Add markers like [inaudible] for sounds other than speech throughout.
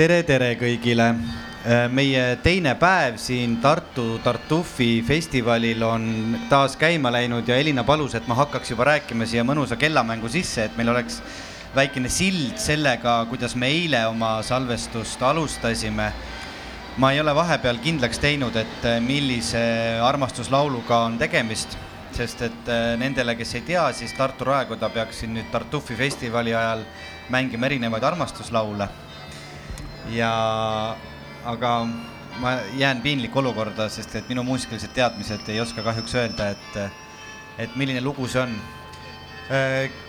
tere, tere kõigile. meie teine päev siin Tartu Tartufi festivalil on taas käima läinud ja Elina palus, et ma hakkaks juba rääkima siia mõnusa kellamängu sisse, et meil oleks väikene sild sellega, kuidas me eile oma salvestust alustasime. ma ei ole vahepeal kindlaks teinud, et millise armastuslauluga on tegemist, sest et nendele, kes ei tea, siis Tartu Raekoda peaks siin nüüd Tartufi festivali ajal mängima erinevaid armastuslaule ja aga ma jään piinlikku olukorda, sest et minu muusikalised teadmised ei oska kahjuks öelda, et, et milline lugu see on.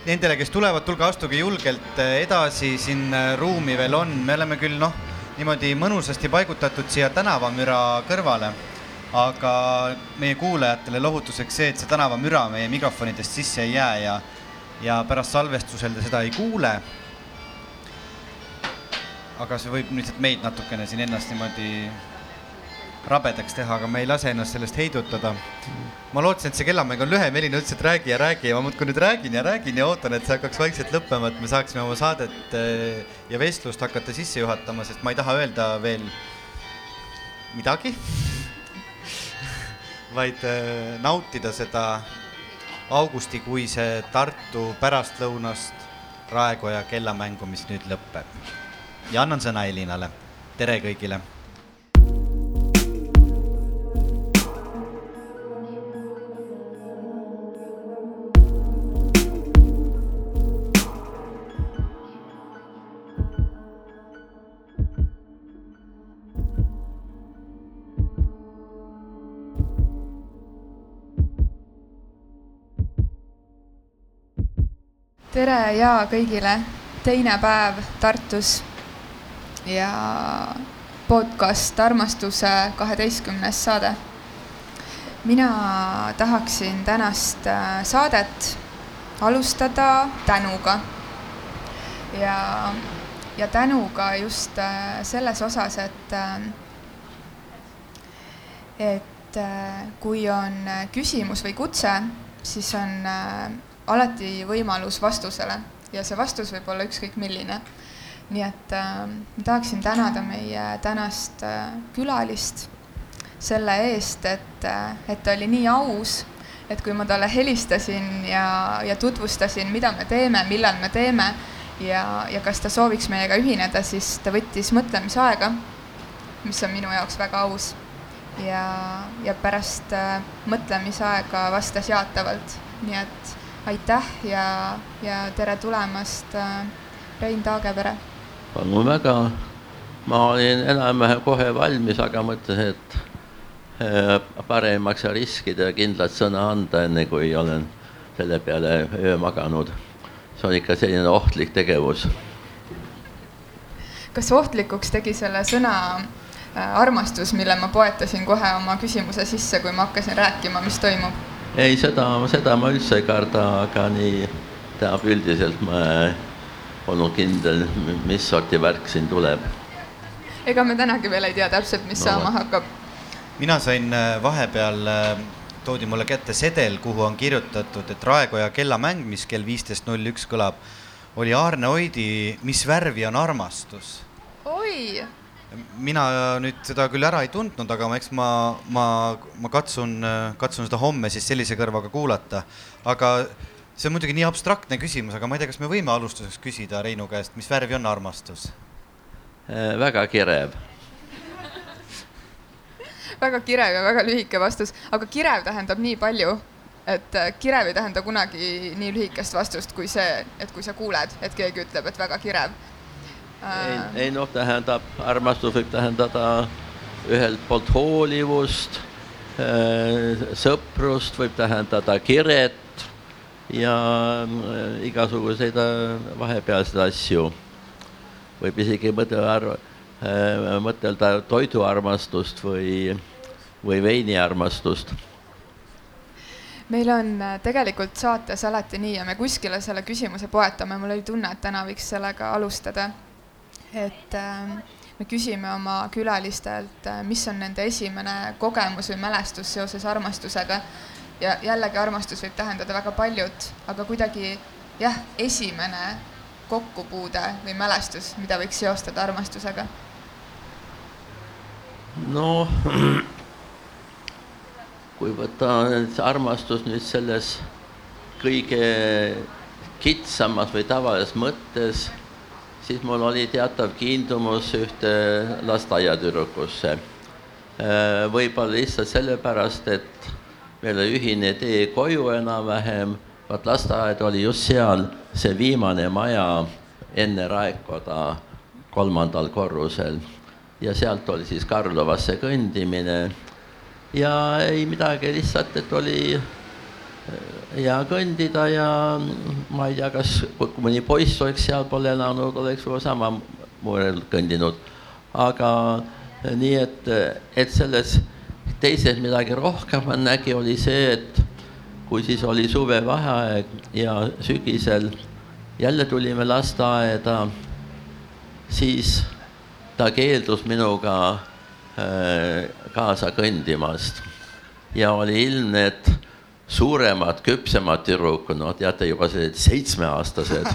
Nendele, kes tulevad, tulge astuge julgelt edasi, siin ruumi veel on, me oleme küll noh, niimoodi mõnusasti paigutatud siia tänavamüra kõrvale, aga meie kuulajatele lohutuseks see, et see tänavamüra meie mikrofonidest sisse ei jää ja, ja pärast salvestusel te seda ei kuule aga see võib lihtsalt meid natukene siin ennast niimoodi rabedaks teha, aga me ei lase ennast sellest heidutada. ma lootsin, et see kellamäng on lühem, Elina ütles, et räägi ja räägi ja ma muudkui nüüd räägin ja räägin ja ootan, et see hakkaks vaikselt lõppema, et me saaksime oma saadet eh, ja vestlust hakata sisse juhatama, sest ma ei taha öelda veel midagi [laughs] vaid eh, nautida seda augustikuise Tartu pärastlõunast Raekoja kellamängu, mis nüüd lõpeb ja annan sõna Elinale. tere kõigile. Tere ja kõigile, teine päev Tartus ja podcast Armastuse kaheteistkümnes saade. mina tahaksin tänast äh, saadet alustada tänuga. ja, ja tänuga just äh, selles osas, et, äh, et kui on küsimus või kutse, siis on alati võimalus vastusele ja see vastus võib olla ükskõik milline nii et äh, ma tahaksin tänada meie tänast äh, külalist selle eest, et äh,, et ta oli nii aus, et kui ma talle helistasin ja, ja tutvustasin, mida me teeme, millal me teeme ja, ja kas ta sooviks meiega ühineda, siis ta võttis mõtlemisaega, mis on minu jaoks väga aus. ja, ja pärast äh, mõtlemisaega vastas jaatavalt, nii et aitäh ja, ja tere tulemast äh,, Rein Taagepere palun väga. ma olin enam-vähem kohe valmis, aga mõtlesin, et äh, parem ei maksa riskida ja kindlat sõna anda, enne kui olen selle peale öö maganud. see on ikka selline ohtlik tegevus. kas ohtlikuks tegi selle sõna äh, armastus, mille ma poetasin kohe oma küsimuse sisse, kui ma hakkasin rääkima, mis toimub? ei, seda, seda ma üldse ei karda, aga nii tähendab üldiselt ma olnud kindel, mis sorti värk siin tuleb. ega me tänagi veel ei tea täpselt, mis no, saama hakkab. mina sain äh, vahepeal, äh, toodi mulle kätte sedel, kuhu on kirjutatud, et Raekoja kellamäng, mis kell viisteist null üks kõlab, oli Aarne Oidi Mis värvi on armastus. oi mina nüüd seda küll ära ei tundnud, aga ma, eks ma, ma, ma katsun, katsun seda homme siis sellise kõrvaga kuulata. aga see on muidugi nii abstraktne küsimus, aga ma ei tea, kas me võime alustuseks küsida Reinu käest, mis värvi on armastus? Äh, väga kirev väga kirev ja väga lühike vastus, aga kirev tähendab nii palju, et äh, kirev ei tähenda kunagi nii lühikest vastust kui see, et kui sa kuuled, et keegi ütleb, et väga kirev. ei, äh. ei noh, tähendab, armastus võib tähendada ühelt poolt hoolivust, sõprust, võib tähendada kiret, ja äh, igasuguseid äh, vahepealseid asju. võib isegi mõtelda, äh, mõtelda toiduarmastust või, või veiniarmastust meil on tegelikult saates alati nii ja me kuskile selle küsimuse poetame, mul oli tunne, et täna võiks sellega alustada. et äh, me küsime oma külalistelt, mis on nende esimene kogemus või mälestus seoses armastusega ja jällegi armastus võib tähendada väga paljut, aga kuidagi jah, esimene kokkupuude või mälestus, mida võiks seostada armastusega? no [clears throat] kui võtta armastus nüüd selles kõige kitsamas või tavalises mõttes, siis mul oli teatav kiindumus ühte lasteaiatüdrukusse. võib-olla lihtsalt sellepärast, et meil oli ühine tee koju enam-vähem, vaat lasteaed oli just seal, see viimane maja enne Raekoda kolmandal korrusel. Ja sealt oli siis Karlovasse kõndimine. Ja ei midagi, lihtsalt, et oli hea kõndida ja ma ei tea, kas mõni poiss oleks sealpool elanud, oleks võib-olla sama murel kõndinud. aga nii et, et selles teises midagi rohkemat nägi, oli see, et kui siis oli suvevaheaeg ja sügisel jälle tulime lasteaeda, siis ta keeldus minuga äh, kaasa kõndimast ja oli ilmne, et suuremad, küpsemad tüdrukud, no teate juba sellised seitsmeaastased,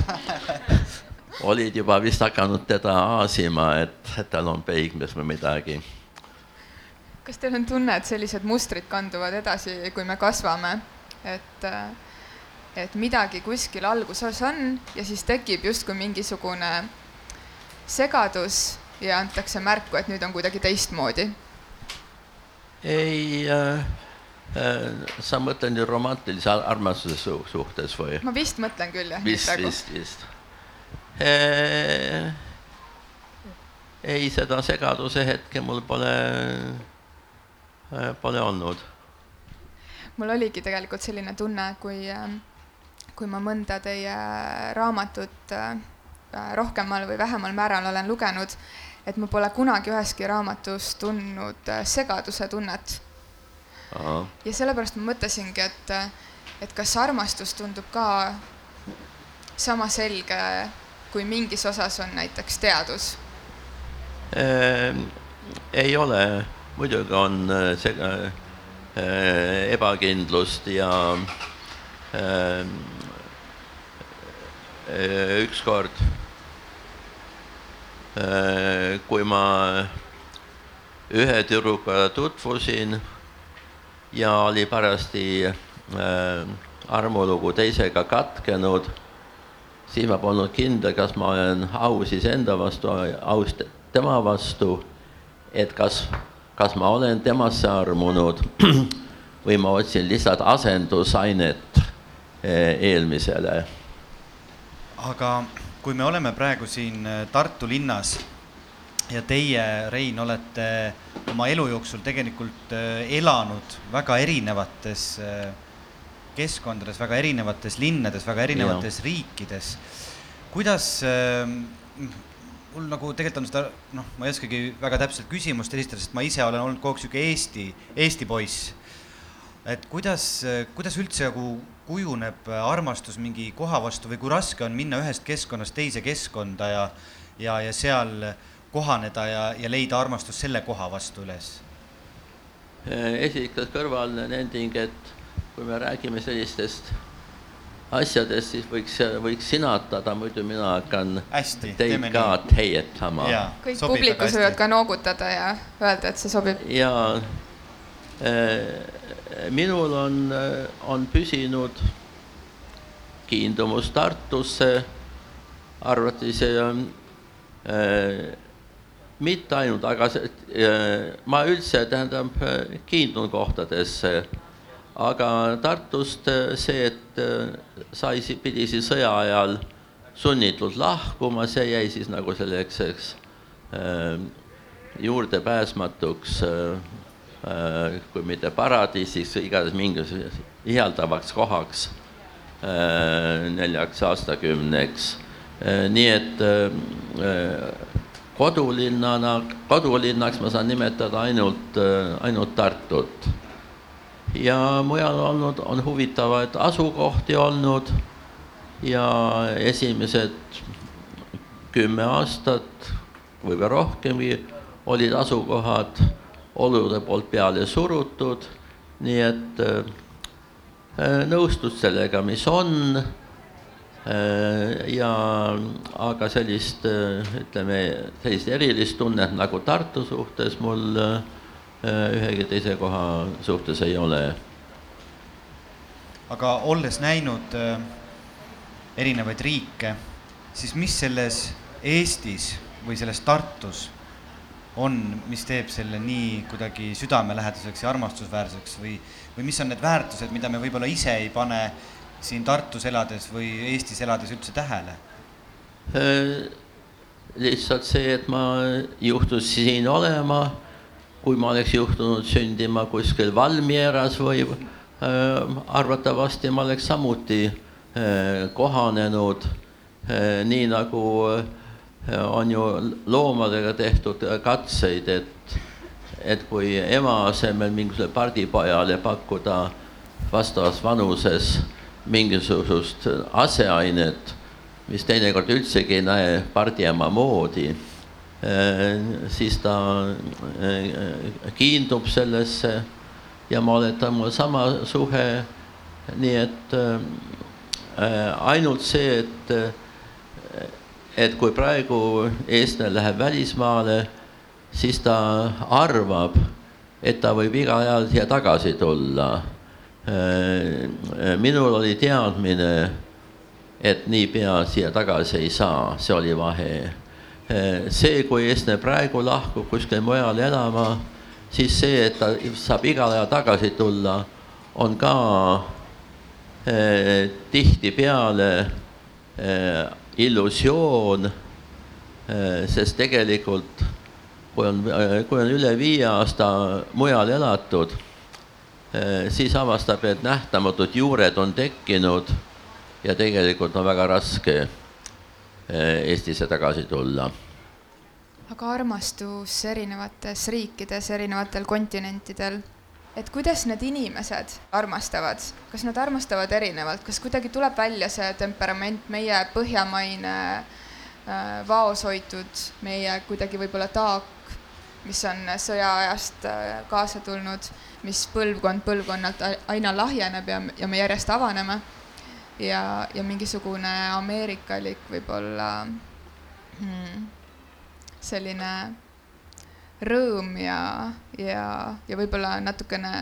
[laughs] olid juba vist hakanud teda aasima, et tal on peigmees või midagi. Kas teil on tunne, et sellised mustrid kanduvad edasi, kui me kasvame, et, et midagi kuskil alguses on ja siis tekib justkui mingisugune segadus ja antakse märku, et nüüd on kuidagi teistmoodi? ei äh,, äh, sa mõtled nüüd romantilise armastuse su suhtes või? ma vist mõtlen küll jah. vist, vist, vist e. ei, seda segaduse hetke mul pole, äh, pole olnud. mul oligi tegelikult selline tunne, kui, äh, kui ma mõnda teie raamatut rohkemal või vähemal määral olen lugenud et ma pole kunagi üheski raamatus tundnud äh, segaduse tunnet. ja sellepärast ma mõtlesingi, et, äh, et kas armastus tundub ka sama selge, kui mingis osas on näiteks teadus äh,? ei ole, muidugi on äh, sega, äh, ebakindlust ja äh, ükskord Äh, kui ma ühe tüdrukuga tutvusin ja oli parajasti äh, armulugu teisega katkenud, siis ma polnud kindel, kas ma olen aus iseenda vastu, aus tema vastu, et kas, kas ma olen temasse armunud [clears throat] või ma otsin lihtsalt asendusainet äh, eelmisele. aga kui me oleme praegu siin äh, Tartu linnas ja teie, Rein, olete oma elu jooksul tegelikult äh, elanud väga erinevates keskkondades, väga erinevates linnades, väga erinevates ja. riikides. kuidas mul nagu tegelikult on seda, noh, ma ei oskagi väga täpselt küsimust esitada, sest ma ise olen olnud kogu aeg sihuke Eesti, Eesti poiss. et kuidas, kuidas üldse nagu kujuneb armastus mingi koha vastu või kui raske on minna ühest keskkonnast teise keskkonda ja, ja, ja seal kohaneda ja, ja leida armastust selle koha vastu üles? esiteks kõrvaline nending, et kui me räägime sellistest asjadest, siis võiks, võiks sinatada, muidu mina hakkan hästi, teid ka heietama. kõik publikus võivad ka noogutada ja öelda, et see sobib. ja äh, minul on, on püsinud kiindumus Tartusse, arvates äh, mitte ainult, aga see, äh, ma üldse, tähendab, kiindun kohtadesse, aga Tartust see, et äh, sai, pidi siis sõja ajal sunnitult lahkuma, see jäi siis nagu selleks äh, juurdepääsmatuks kui mitte paradiisiks, igatahes mingisuguseks ihaldavaks kohaks neljaks aastakümneks. Nii et kodulinnana, kodulinnaks ma saan nimetada ainult, ainult Tartut. Ja mujal olnud, on huvitavaid asukohti olnud. Ja esimesed kümme aastat või ka rohkemgi olid asukohad olude poolt peale surutud, nii et äh, nõustud sellega, mis on. Ja aga sellist, ütleme, sellist erilist tunnet nagu Tartu suhtes mul ühegi teise koha suhtes ei ole. aga olles näinud erinevaid riike, siis mis selles Eestis või selles Tartus on, mis teeb selle nii kuidagi südamelähedaseks ja armastusväärseks või, või mis on need väärtused, mida me võib-olla ise ei pane siin Tartus elades või Eestis elades üldse tähele? Äh, lihtsalt see, et ma juhtusin siin olema, kui ma oleks juhtunud sündima kuskil Valmieras või äh, arvatavasti ma oleks samuti äh, kohanenud nii nagu äh, on ju loomadega tehtud katseid, et, et kui ema asemel mingisugusele pardipojale pakkuda vastavas vanuses mingisugust aseainet, mis teinekord üldsegi ei näe pardiema moodi, siis ta eh, kiindub sellesse ja ma oletan, mul sama suhe, nii et eh, ainult see, et et kui praegu eestlane läheb välismaale, siis ta arvab, et ta võib igal ajal siia tagasi tulla. Minul oli teadmine, et niipea siia tagasi ei saa, see oli vahe. Äh, see, kui eestlane praegu lahkub kuskile mujale elama, siis see, et ta saab igal ajal tagasi tulla, on ka eh, tihtipeale eh, illusioon, sest tegelikult kui on, kui on üle viie aasta mujal elatud, siis avastab, et nähtamatud juured on tekkinud ja tegelikult on väga raske Eestisse tagasi tulla. aga armastus erinevates riikides, erinevatel kontinentidel et kuidas need inimesed armastavad, kas nad armastavad erinevalt, kas kuidagi tuleb välja see temperament, meie põhjamaine äh, vaos hoitud, meie kuidagi võib-olla taak, mis on sõjaajast äh, kaasa tulnud, mis põlvkond põlvkonnalt aina lahjeneb ja, ja me järjest avaneme. Ja, ja mingisugune ameerikalik võib-olla hmm, selline rõõm ja, ja, ja võib-olla natukene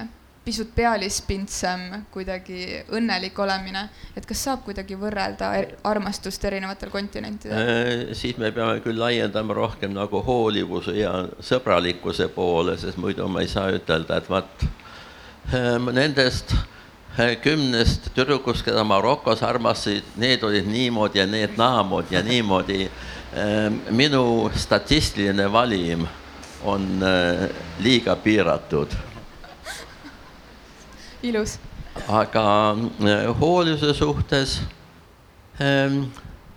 pisut pealispindsem kuidagi õnnelik olemine, et kas saab kuidagi võrrelda armastust erinevatel kontinentidel äh,? siis me peame küll laiendama rohkem nagu hoolivuse ja sõbralikkuse poole, sest muidu ma ei saa ütelda, et vaat äh, nendest äh, kümnest tüdrukust, keda Marokos armastasid, need olid niimoodi ja need naamoodi ja niimoodi äh,. minu statistiline valim on äh, liiga piiratud. ilus. aga äh, hooluse suhtes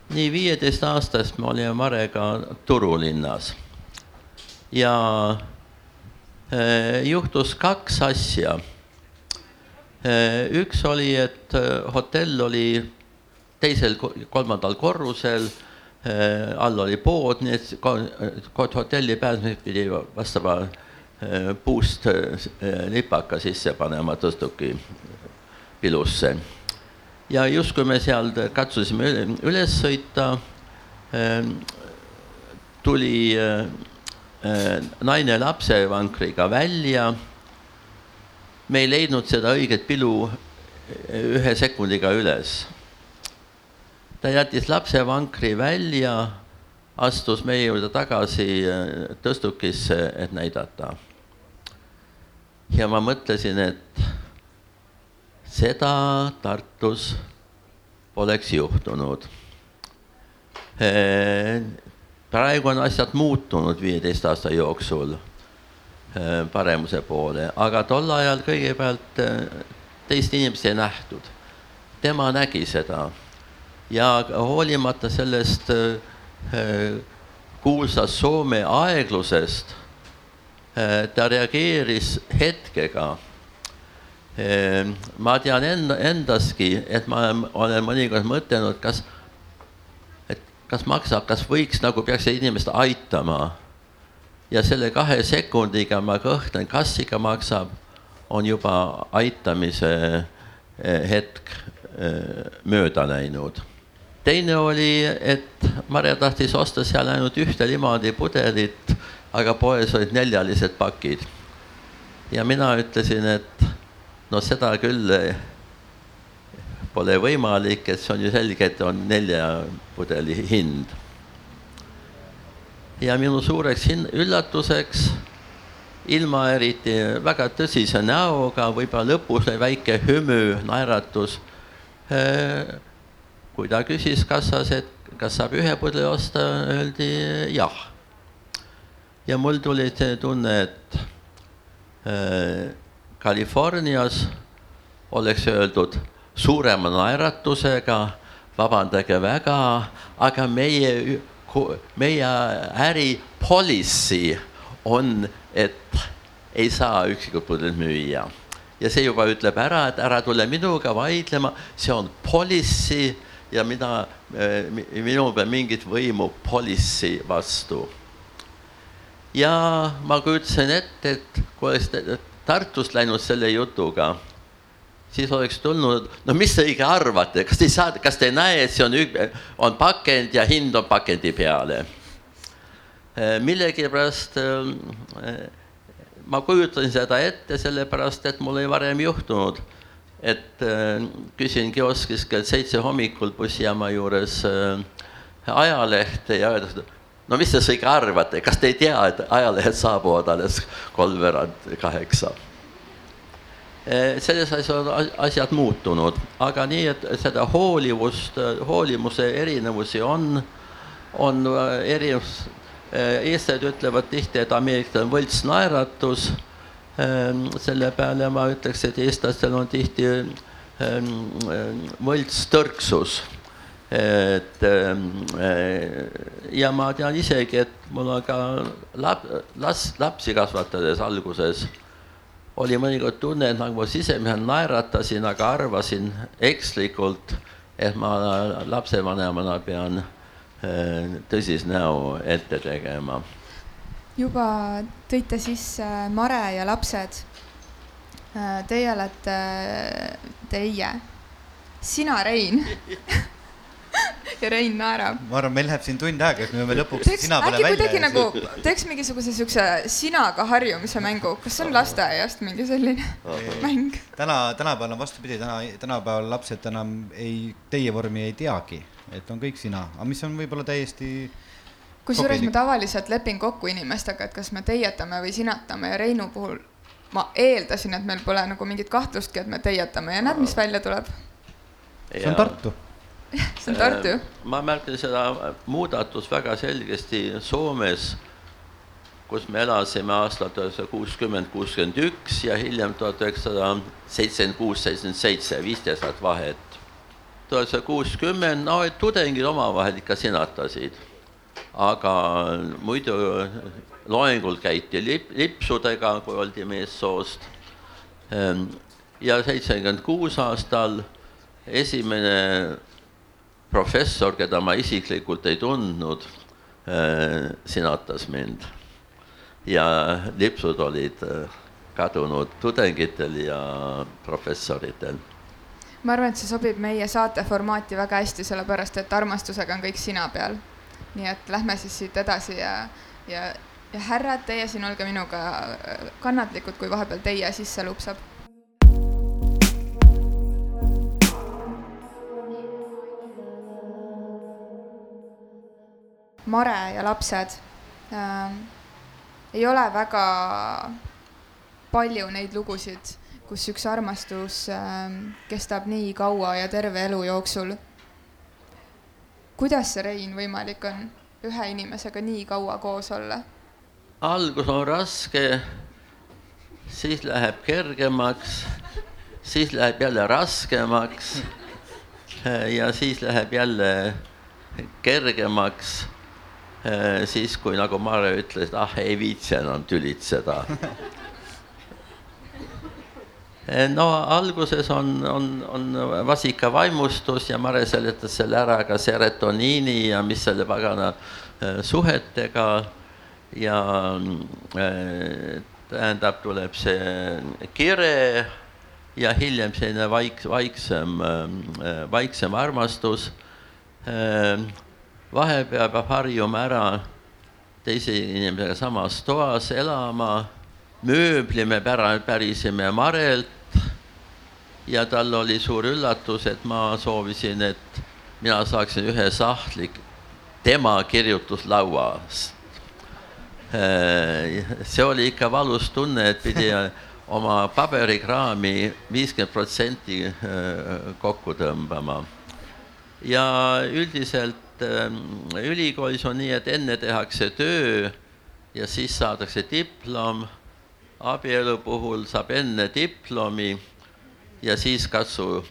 nii viieteist aastast me olime Marega Turu linnas ja juhtus kaks asja. Üks oli, et hotell oli teisel, kolmandal korrusel Äh, all oli pood, nii et hotelli pääsemiseks pidi vastava äh, puust äh, nipaka sisse panema tõstuki pilusse. ja justkui me seal katsusime üles sõita, tuli naine lapsevankriga välja. Me ei leidnud seda õiget pilu ühe sekundiga üles ta jättis lapsevankri välja, astus meie juurde tagasi äh, tõstukisse, et näidata. ja ma mõtlesin, et seda Tartus poleks juhtunud. Äh, praegu on asjad muutunud viieteist aasta jooksul paremuse poole, aga tol ajal kõigepealt teist inimest ei nähtud. tema nägi seda ja hoolimata sellest äh, kuulsast Soome aeglusest, äh, ta reageeris hetkega. Äh, ma tean enda, endaski, et ma olen mõnikord mõtelnud, kas, et kas maksab, kas võiks nagu peaks inimest aitama. Ja selle kahe sekundiga ma kõhklen, kas ikka maksab, on juba aitamise hetk mööda läinud teine oli, et Mare tahtis osta seal ainult ühte limonaadipudelit, aga poes olid neljalised pakid. ja mina ütlesin, et no seda küll pole võimalik, et see on ju selge, et on nelja pudeli hind. Ja minu suureks üllatuseks ilma eriti väga tõsise näoga, võib-olla lõpus oli väike hümü, naeratus kui ta küsis kassas, et kas saab ühe pudeli osta, öeldi jah. ja mul tuli see tunne, et äh, Californias oleks öeldud suurema naeratusega, vabandage väga, aga meie, meie äri policy on, et ei saa üksikut pudelit müüa ja see juba ütleb ära, et ära tule minuga vaidlema, see on policy ja mina, eh, minul pole mingit võimu policy vastu. ja ma kujutasin ette, et kui oleks Tartust läinud selle jutuga, siis oleks tulnud, no mis te õige arvate, kas te ei saa, kas te näe, et see on, on pakend ja hind on pakendi peale? Eh, millegipärast äh, ma kujutan seda ette sellepärast, et mul ei varem juhtunud, et äh, küsin kioskis kell seitse hommikul bussijaama juures ajalehte ja öeldakse, no mis te ikka arvate, kas te ei tea, et ajalehed saabuvad alles kolmveerand kaheksa? Äh, selles asjas on asjad muutunud, aga nii, et seda hoolivust, hoolimuse erinevusi on, on erinevus Äh, eestlased ütlevad tihti, et ameeriklastel on võltsnaeratus. Ähm, selle peale ma ütleks, et eestlastel on tihti ähm, võltstõrksus. et ja ma tean isegi, et mul on ka lap-, las-, lapsi kasvatades alguses oli mõnikord tunne, et nagu ma sisemehel naeratasin, aga arvasin ekslikult, et ma lapsevanemana pean Äh, tõsise näo ette tegema. juba tõite sisse Mare ja lapsed. Äh, teie olete, teie, sina, Rein [laughs] [laughs] ja Rein naerab. ma arvan, meil läheb siin tund aega, et me peame lõpuks teeks, sina peale välja. kuidagi nagu teeks mingisuguse siukse sinaga harjumise mängu, kas see on lasteaiast mingi selline mäng? täna, tänapäeval on vastupidi, täna, tänapäeval lapsed enam ei, teie vormi ei teagi et on kõik sina, aga mis on võib-olla täiesti kusjuures ma tavaliselt lepin kokku inimestega, et kas me teietame või sinatame. Ja Reinu puhul ma eeldasin, et meil pole nagu mingit kahtlustki, et me teietame. Ja näed, mis välja tuleb. see on Tartu see on Tartu. Äh, ma märkan seda muudatust väga selgesti Soomes, kus me elasime aastal tuhat üheksasada kuuskümmend, kuuskümmend üks ja hiljem tuhat üheksasada seitsekümmend kuus, seitsekümmend seitse, viisteist aastat vahet tuhat üheksasada kuuskümmend, no et tudengid omavahel ikka sinatasid. aga muidu loengul käiti lip, lipsudega, kui oldi meessoost. Ehm, ja seitsekümmend kuus aastal esimene professor, keda ma isiklikult ei tundnud, ehm, sinatas mind. ja lipsud olid eh, kadunud tudengitel ja professoritel ma arvan, et see sobib meie saate formaati väga hästi, sellepärast et armastusega on kõik sina peal. nii et lähme siis siit edasi ja, ja, ja härrad, teie siin olge minuga äh, kannatlikud, kui vahepeal teie sisse lupsab. Mare ja lapsed äh,. ei ole väga palju neid lugusid kus üks armastus ähm, kestab nii kaua ja terve elu jooksul. kuidas see, Rein, võimalik on ühe inimesega nii kaua koos olla? algus on raske, siis läheb kergemaks, siis läheb jälle raskemaks ja siis läheb jälle kergemaks. Siis, kui nagu Mare ütles, ah ei viitsi enam tülitseda. Eh, no alguses on, on, on vasikavaimustus ja Mare seletas selle ära ka serotoniini ja mis selle pagana eh, suhetega. Ja äh, tähendab, tuleb see kire ja hiljem selline vaik-, vaiksem äh,, vaiksem armastus vahepeal peab harjuma ära teise inimesega samas toas elama, mööbli me pära-, pärisime Marelt ja tal oli suur üllatus, et ma soovisin, et mina saaksin ühe sahtli tema kirjutuslauast. see oli ikka valus tunne, et pidi [laughs] oma paberikraami viiskümmend protsenti kokku tõmbama. ja üldiselt ülikoolis on nii, et enne tehakse töö ja siis saadakse diplom. abielu puhul saab enne diplomi ja siis katsu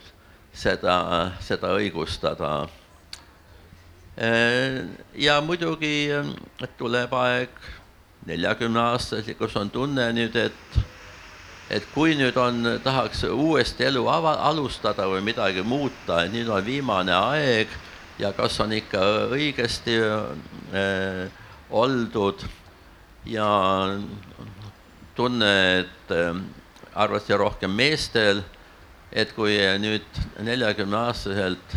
seda, seda õigustada. ja muidugi tuleb aeg neljakümneaastaseks, on tunne nüüd, et, et kui nüüd on, tahaks uuesti elu ava, alustada või midagi muuta, et nüüd on viimane aeg ja kas on ikka õigesti äh, oldud ja tunne, et äh, arvati rohkem meestel et kui nüüd neljakümne aastaselt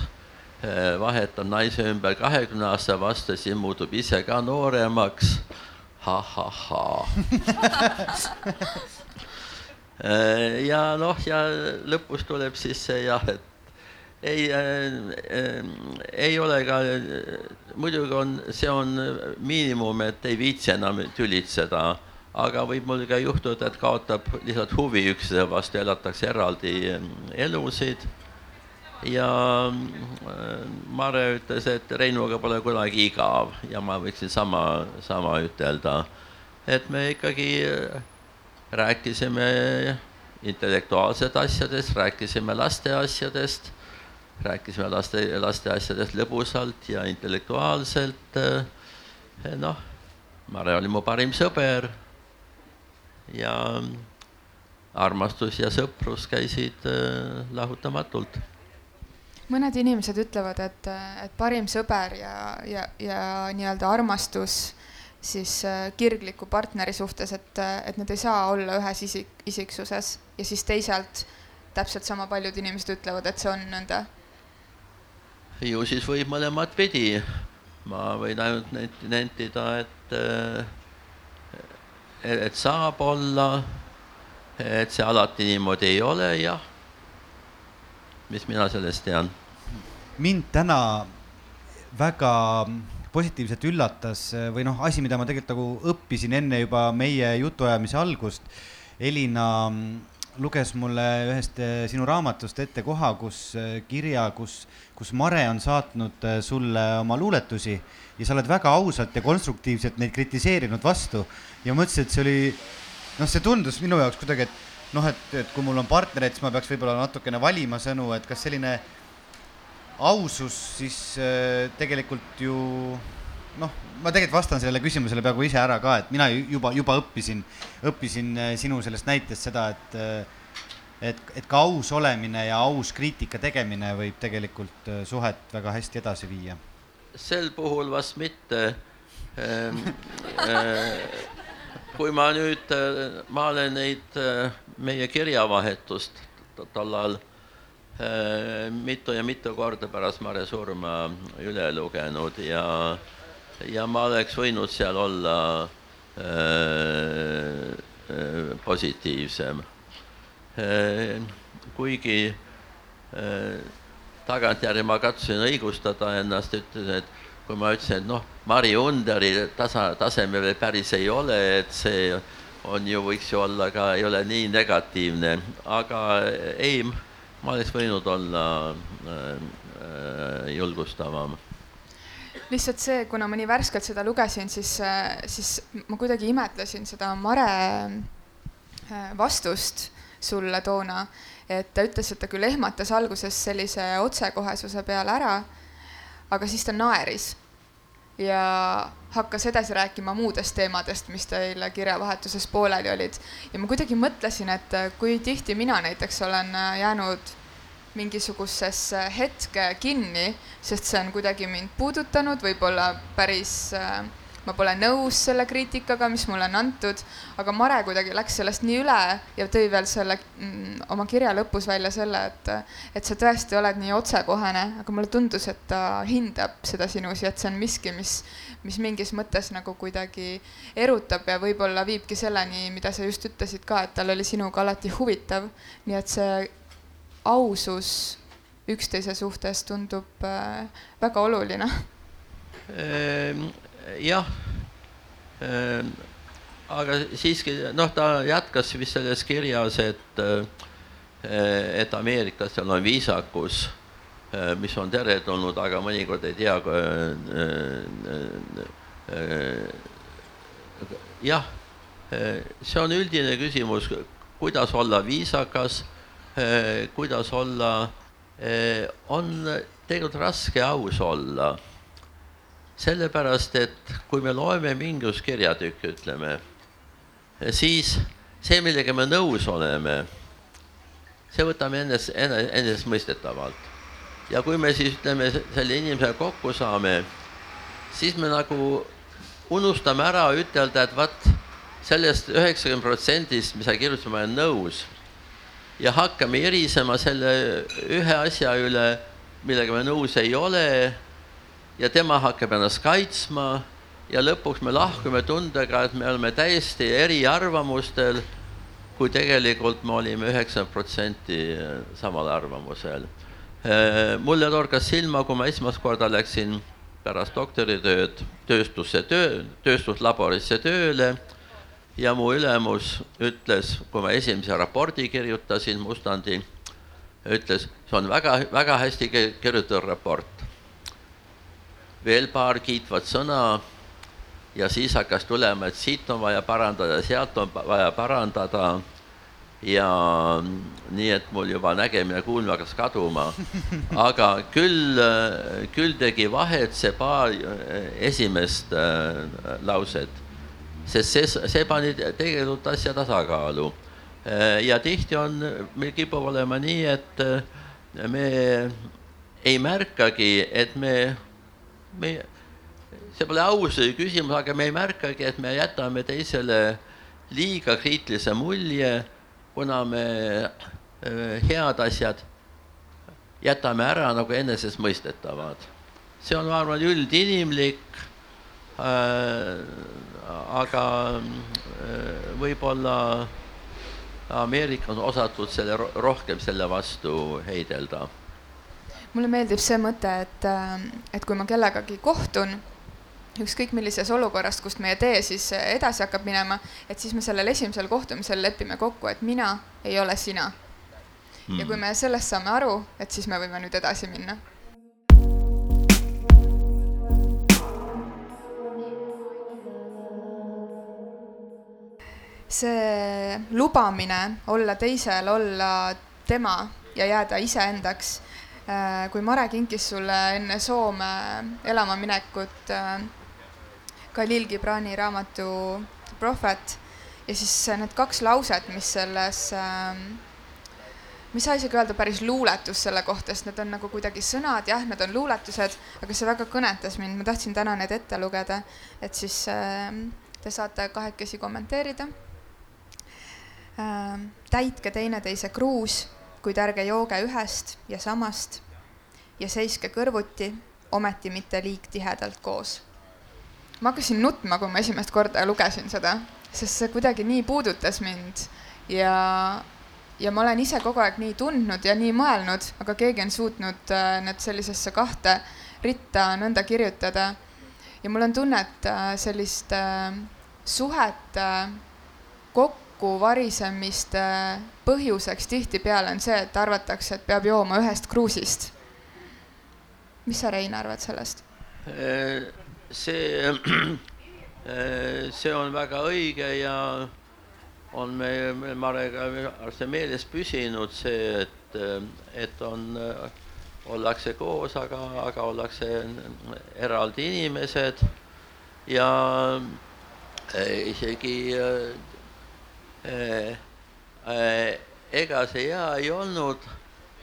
eh, vahetab naise ümber kahekümne aasta vastu, siis muutub ise ka nooremaks ha,. ha-ha-ha [laughs] ja noh, ja lõpus tuleb siis see jah, et ei äh,, ei ole ka, muidugi on, see on miinimum, et ei viitsi enam tülitseda aga võib ka juhtuda, et kaotab lihtsalt huvi üksteise vastu, elatakse eraldi mm, elusid. ja mm, Mare ütles, et Reinuga pole kunagi igav ja ma võiksin sama, sama ütelda. et me ikkagi äh, rääkisime intellektuaalsed asjadest, rääkisime laste asjadest, rääkisime laste, laste asjadest lõbusalt ja intellektuaalselt. Äh, noh, Mare oli mu parim sõber ja armastus ja sõprus käisid äh, lahutamatult. mõned inimesed ütlevad, et, et parim sõber ja, ja, ja nii-öelda armastus siis äh, kirgliku partneri suhtes, et, et need ei saa olla ühes isik, isiksuses ja siis teisalt täpselt sama paljud inimesed ütlevad, et see on nõnda. Ju siis võib mõlemat pidi. ma võin ainult nentida, et äh, et saab olla, et see alati niimoodi ei ole, jah. mis mina sellest tean? mind täna väga positiivselt üllatas või noh, asi, mida ma tegelikult nagu õppisin enne juba meie jutuajamise algust. Elina luges mulle ühest eh, sinu raamatust ette koha, kus eh, kirja, kus, kus Mare on saatnud eh, sulle oma luuletusi ja sa oled väga ausalt ja konstruktiivselt neid kritiseerinud vastu. Ja mõtlesin, et see oli, noh, see tundus minu jaoks kuidagi, et noh, et, et kui mul on partnereid, siis ma peaks võib-olla natukene valima sõnu, et kas selline ausus siis tegelikult ju noh, ma tegelikult vastan sellele küsimusele peaaegu ise ära ka, et mina juba, juba õppisin, õppisin äh, sinu sellest näitest seda, et äh, et, et ka aus olemine ja aus kriitika tegemine võib tegelikult äh, suhet väga hästi edasi viia. sel puhul vast mitte ähm, äh, kui ma nüüd, äh, ma olen neid äh, meie kirjavahetust tollal äh, mitu ja mitu korda pärast Mare surma üle lugenud ja, ja ma oleks võinud seal olla äh, positiivsem. kuigi äh, tagantjärgi ma katsusin õigustada ennast, ütlesin, et kui ma ütlesin, et noh, Mari Underi tasa, tasemel päris ei ole, et see on ju, võiks ju olla ka, ei ole nii negatiivne, aga ei, ma oleks võinud olla äh, äh, julgustavam lihtsalt see, kuna ma nii värskelt seda lugesin, siis, siis ma kuidagi imetlesin seda Mare äh, vastust sulle toona, et ta ütles, et ta küll ehmatas alguses sellise otsekohesuse peale ära, aga siis ta naeris ja hakkas edasi rääkima muudest teemadest, mis teil kirjavahetuses pooleli olid. ja ma kuidagi mõtlesin, et kui tihti mina näiteks olen jäänud mingisugusesse hetke kinni, sest see on kuidagi mind puudutanud, võib-olla päris äh, ma pole nõus selle kriitikaga, mis mulle on antud, aga Mare kuidagi läks sellest nii üle ja tõi veel selle mm, oma kirja lõpus välja selle, et, et sa tõesti oled nii otsekohene, aga mulle tundus, et ta hindab seda sinus ja et see on miski, mis, mis mingis mõttes nagu kuidagi erutab ja võib-olla viibki selleni, mida sa just ütlesid ka, et tal oli sinuga alati huvitav. nii et see ausus üksteise suhtes tundub äh, väga oluline ehm, jah, ehm, aga siiski noh, ta jätkas vist selles kirjas, et, eh, et Ameerikas seal on viisakus, eh, mis on teretulnud, aga mõnikord ei tea. Jah, see on üldine küsimus, kuidas olla viisakas, kuidas olla, on tegelikult raske aus olla sellepärast, et kui me loeme mingisugust kirjatükki, ütleme, siis see, millega me nõus oleme, see võtame ennes, enesestmõistetavalt. ja kui me siis ütleme, selle inimesega kokku saame, siis me nagu unustame ära ütelda, et vaat sellest üheksakümmend protsendist, mis sa kirjutasid, ma olen nõus. Ja hakkame erisema selle ühe asja üle, millega me nõus ei ole ja tema hakkab ennast kaitsma ja lõpuks me lahkume tundega, et me oleme täiesti eriarvamustel, kui tegelikult me olime üheksakümmend protsenti samal arvamusel. mulle torkas silma, kui ma esimest korda läksin pärast doktoritööd tööstusse töö, tööstuslaborisse tööle ja mu ülemus ütles, kui ma esimese raporti kirjutasin, mustandi, ütles, see on väga, väga hästi kirjutatud raport veel paar kiitvat sõna ja siis hakkas tulema, et siit on vaja parandada, sealt on vaja parandada. ja nii, et mul juba nägemine, kuulmine hakkas kaduma. [laughs] aga küll, küll tegi vahet see paar esimest äh, lauset, sest see, see pani tegelikult asja tasakaalu. Äh, ja tihti on, meil kipub olema nii, et äh, me ei märkagi, et me me, see pole aus küsimus, aga me ei märkagi, et me jätame teisele liiga kriitilise mulje, kuna me äh, head asjad jätame ära nagu enesestmõistetavad. see on, ma arvan, üldinimlik äh,. Aga äh, võib-olla Ameerikas on osatud selle rohkem selle vastu heidelda. Mulle meeldib see mõte, et, äh, et kui ma kellegagi kohtun, ükskõik millises olukorras, kust meie tee siis edasi hakkab minema, et siis me sellel esimesel kohtumisel lepime kokku, et mina ei ole sina. Mm.. ja kui hmm. me sellest saame aru, et siis me võime nüüd edasi minna see lubamine olla teisel, olla tema ja jääda iseendaks Äh, kui Mare kinkis sulle enne Soome elama minekut äh, Khalil Gibrani raamatu Prophet ja siis need kaks lauset, mis selles äh, ma ei saa isegi öelda päris luuletus selle kohta, sest need on nagu kuidagi sõnad, jah, need on luuletused, aga see väga kõnetas mind, ma tahtsin täna need ette lugeda, et siis te saate kahekesi kommenteerida. Täitke teineteise kruus kuid ärge jooge ühest ja samast ja seiske kõrvuti, ometi mitte liig tihedalt koos. ma hakkasin nutma, kui ma esimest korda lugesin seda, sest see kuidagi nii puudutas mind ja, ja ma olen ise kogu aeg nii tundnud ja nii mõelnud, aga keegi on suutnud äh, need sellisesse kahte ritta nõnda kirjutada. ja mul on tunne, et äh, sellist äh, suhete kokku kokkuvarisemiste põhjuseks tihtipeale on see, et arvatakse, et peab jooma ühest kruusist. mis sa, Rein, arvad sellest? see, [clears throat] see on väga õige ja on meil, meil Marega see meeles püsinud, see, et, et on, ollakse koos, aga, aga ollakse eraldi inimesed ja isegi Äh, äh, ega see hea ei olnud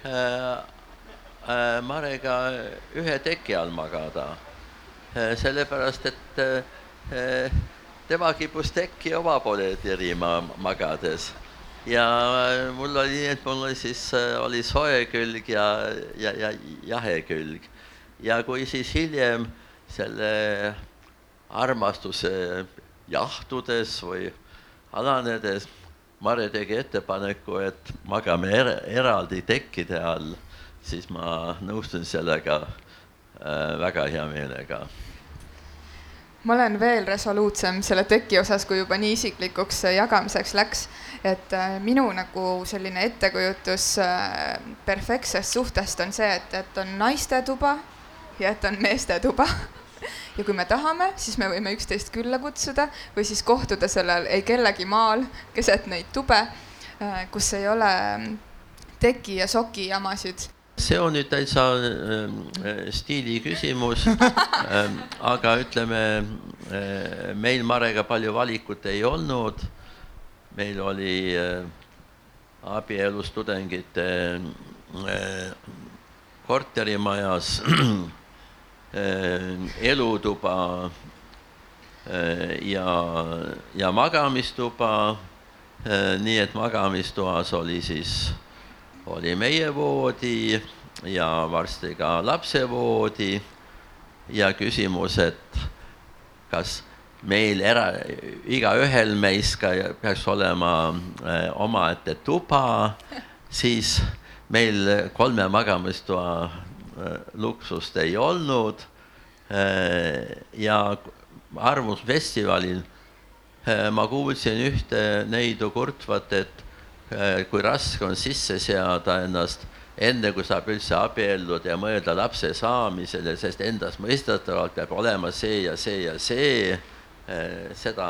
äh, Marega ühe teki all magada. sellepärast, et tema kipus tekki oma poole tirima magades ja mul oli nii, et mul oli siis, oli soe külg ja, ja, ja jahe külg. ja kui siis hiljem selle armastuse jahtudes või alanedes Mare tegi ettepaneku, et magame er eraldi tekkide all, siis ma nõustun sellega äh, väga hea meelega. Ma olen veel resoluutsem selle teki osas, kui juba nii isiklikuks jagamiseks läks, et äh, minu nagu selline ettekujutus äh, perfektsest suhtest on see, et, et on naiste tuba ja et on meeste tuba [laughs] ja kui me tahame, siis me võime üksteist külla kutsuda või siis kohtuda sellel ei kellegi maal keset neid tube, äh, kus ei ole mm, teki ja soki jamasid see on nüüd täitsa äh, stiili küsimus [laughs] äh,. aga ütleme äh, meil Marega palju valikut ei olnud. meil oli äh, abielus tudengite äh, korterimajas äh, [clears throat] elutuba äh, ja, ja magamistuba äh,. nii et magamistoas oli siis äh, oli meie voodi ja varsti ka lapsevoodi ja küsimus, et kas meil era, igaühel meist ka peaks olema äh, omaette tuba, siis meil kolme magamistoa äh, luksust ei olnud äh,. ja Arvamusfestivalil äh, ma kuulsin ühte neidu kurtvat, et Äh, kui raske on sisse seada ennast enne, kui saab üldse abielluda ja mõelda lapse saamisele, sest endastmõistetavalt peab olema see ja see ja see. Äh, seda,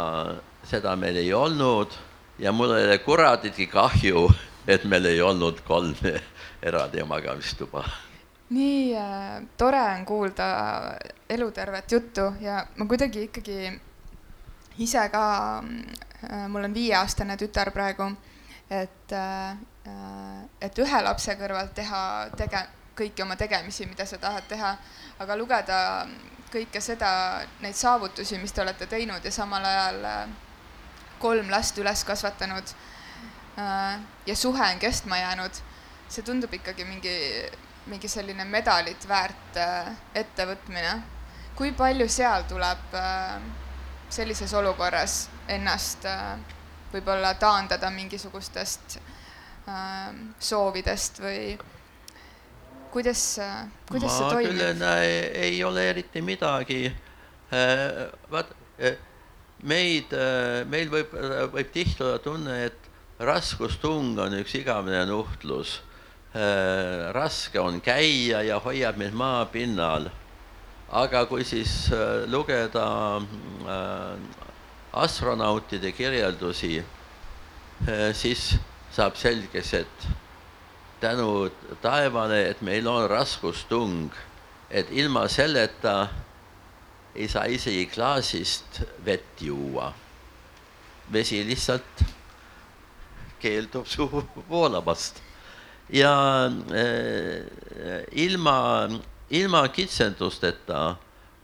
seda meil ei olnud ja mul ole kuraditki kahju, et meil ei olnud kolme eraldi magamistuba nii äh, tore on kuulda elutervet juttu ja ma kuidagi ikkagi ise ka äh,, mul on viieaastane tütar praegu et, äh, et ühe lapse kõrvalt teha tege-, kõiki oma tegemisi, mida sa tahad teha, aga lugeda kõike seda, neid saavutusi, mis te olete teinud ja samal ajal äh, kolm last üles kasvatanud äh, ja suhe on kestma jäänud, see tundub ikkagi mingi, mingi selline medalit väärt ettevõtmine. kui palju seal tuleb sellises olukorras ennast võib-olla taandada mingisugustest äh, soovidest või kuidas, kuidas ma see toimib? küll ei ei ole eriti midagi äh,. vaat äh, meid äh,, meil võib, võib tihti olla tunne, et raskustung on üks igavene nuhtlus äh,. Raske on käia ja hoiab meid maapinnal. aga kui siis äh, lugeda äh, astronautide kirjeldusi, siis saab selgeks, et tänu taevale, et meil on raskustung, et ilma selleta ei saa isegi klaasist vett juua. vesi lihtsalt keeldub suhu [laughs] voolamast ja äh, ilma, ilma kitsendusteta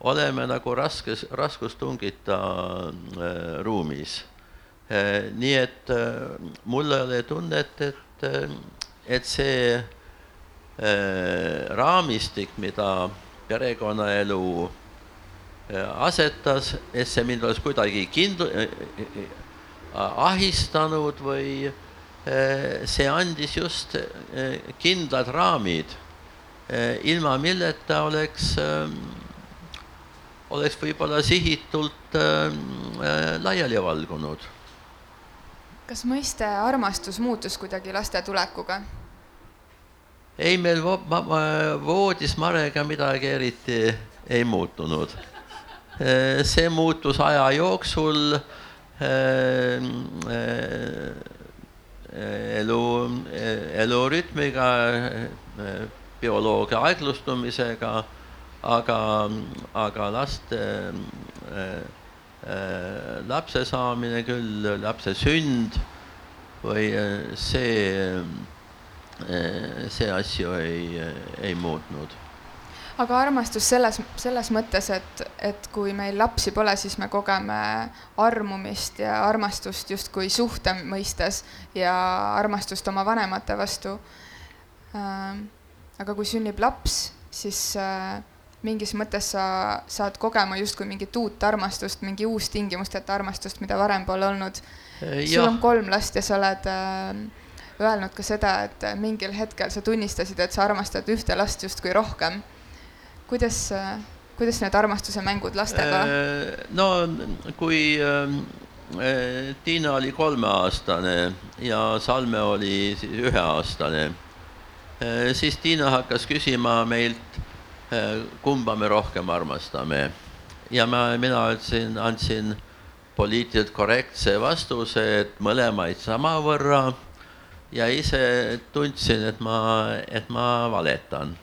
oleme nagu raskes, raskustungita äh, ruumis äh,. nii et mul ei ole tunnet, et, et see raamistik, mida perekonnaelu asetas, et see mind oleks kuidagi kind- ahistanud või äh, see andis just äh, kindlad raamid äh,, ilma milleta oleks oleks võib-olla sihitult laiali valgunud. kas mõiste armastus muutus kuidagi laste tulekuga? ei, meil vo ma, ma, voodis Marega midagi eriti ei muutunud. See muutus aja jooksul elu, elurütmiga, bioloogia aeglustumisega aga, aga laste lapse saamine küll, lapse sünd või see see asju ei, ei muutnud. Aga armastus selles, selles mõttes, et, et kui meil lapsi pole, siis me kogeme armumist ja armastust justkui suhte mõistes ja armastust oma vanemate vastu. Ähm, aga kui sünnib laps, siis äh, mingis mõttes sa saad kogema justkui mingit uut armastust, mingi uus tingimusteta armastust, mida varem pole olnud. sul on kolm last ja sa oled äh, öelnud ka seda, et mingil hetkel sa tunnistasid, et sa armastad ühte last justkui rohkem kuidas, kuidas need armastuse mängud lastega? Äh, no kui ähm, äh, Tiina oli kolmeaastane ja Salme oli üheaastane, äh, siis Tiina hakkas küsima meilt, kumba me rohkem armastame. ja ma, mina ütlesin, andsin poliitiliselt korrektse vastuse, et mõlemaid samavõrra ja ise tundsin, et ma, et ma valetan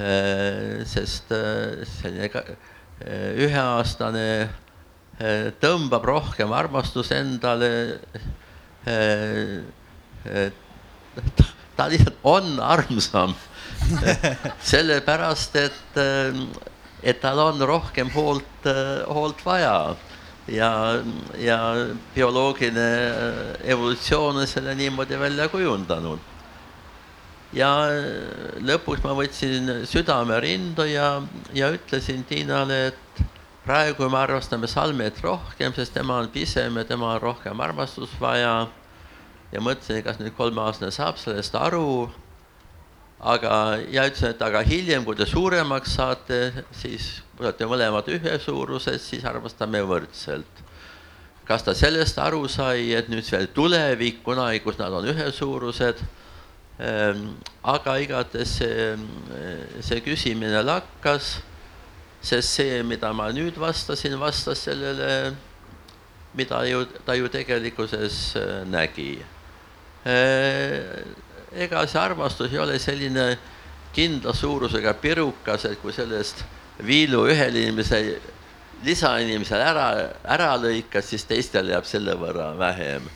sest äh, selline äh, üheaastane tõmbab rohkem armastust endale. ta lihtsalt on armsam [laughs] sellepärast, et, et tal on rohkem hoolt, hoolt vaja ja, ja bioloogiline evolutsioon on selle niimoodi välja kujundanud ja lõpuks ma võtsin südame rindu ja, ja ütlesin Tiinale, et praegu me armastame Salmet rohkem, sest tema on pisem ja tema on rohkem armastust vaja. ja mõtlesin, kas nüüd kolmeaastane saab sellest aru. aga, ja ütlesin, et aga hiljem, kui te suuremaks saate, siis kui olete mõlemad ühesuurused, siis armastame võrdselt. kas ta sellest aru sai, et nüüd veel tulevik, kunagi, kus nad on ühesuurused aga igatahes see, see küsimine lakkas, sest see, mida ma nüüd vastasin, vastas sellele, mida ju ta ju tegelikkuses äh, nägi. Ehm, ega see armastus ei ole selline kindla suurusega pirukas, et kui sellest viilu ühel inimesel, lisainimesel ära, ära lõikad, siis teistel jääb selle võrra vähem.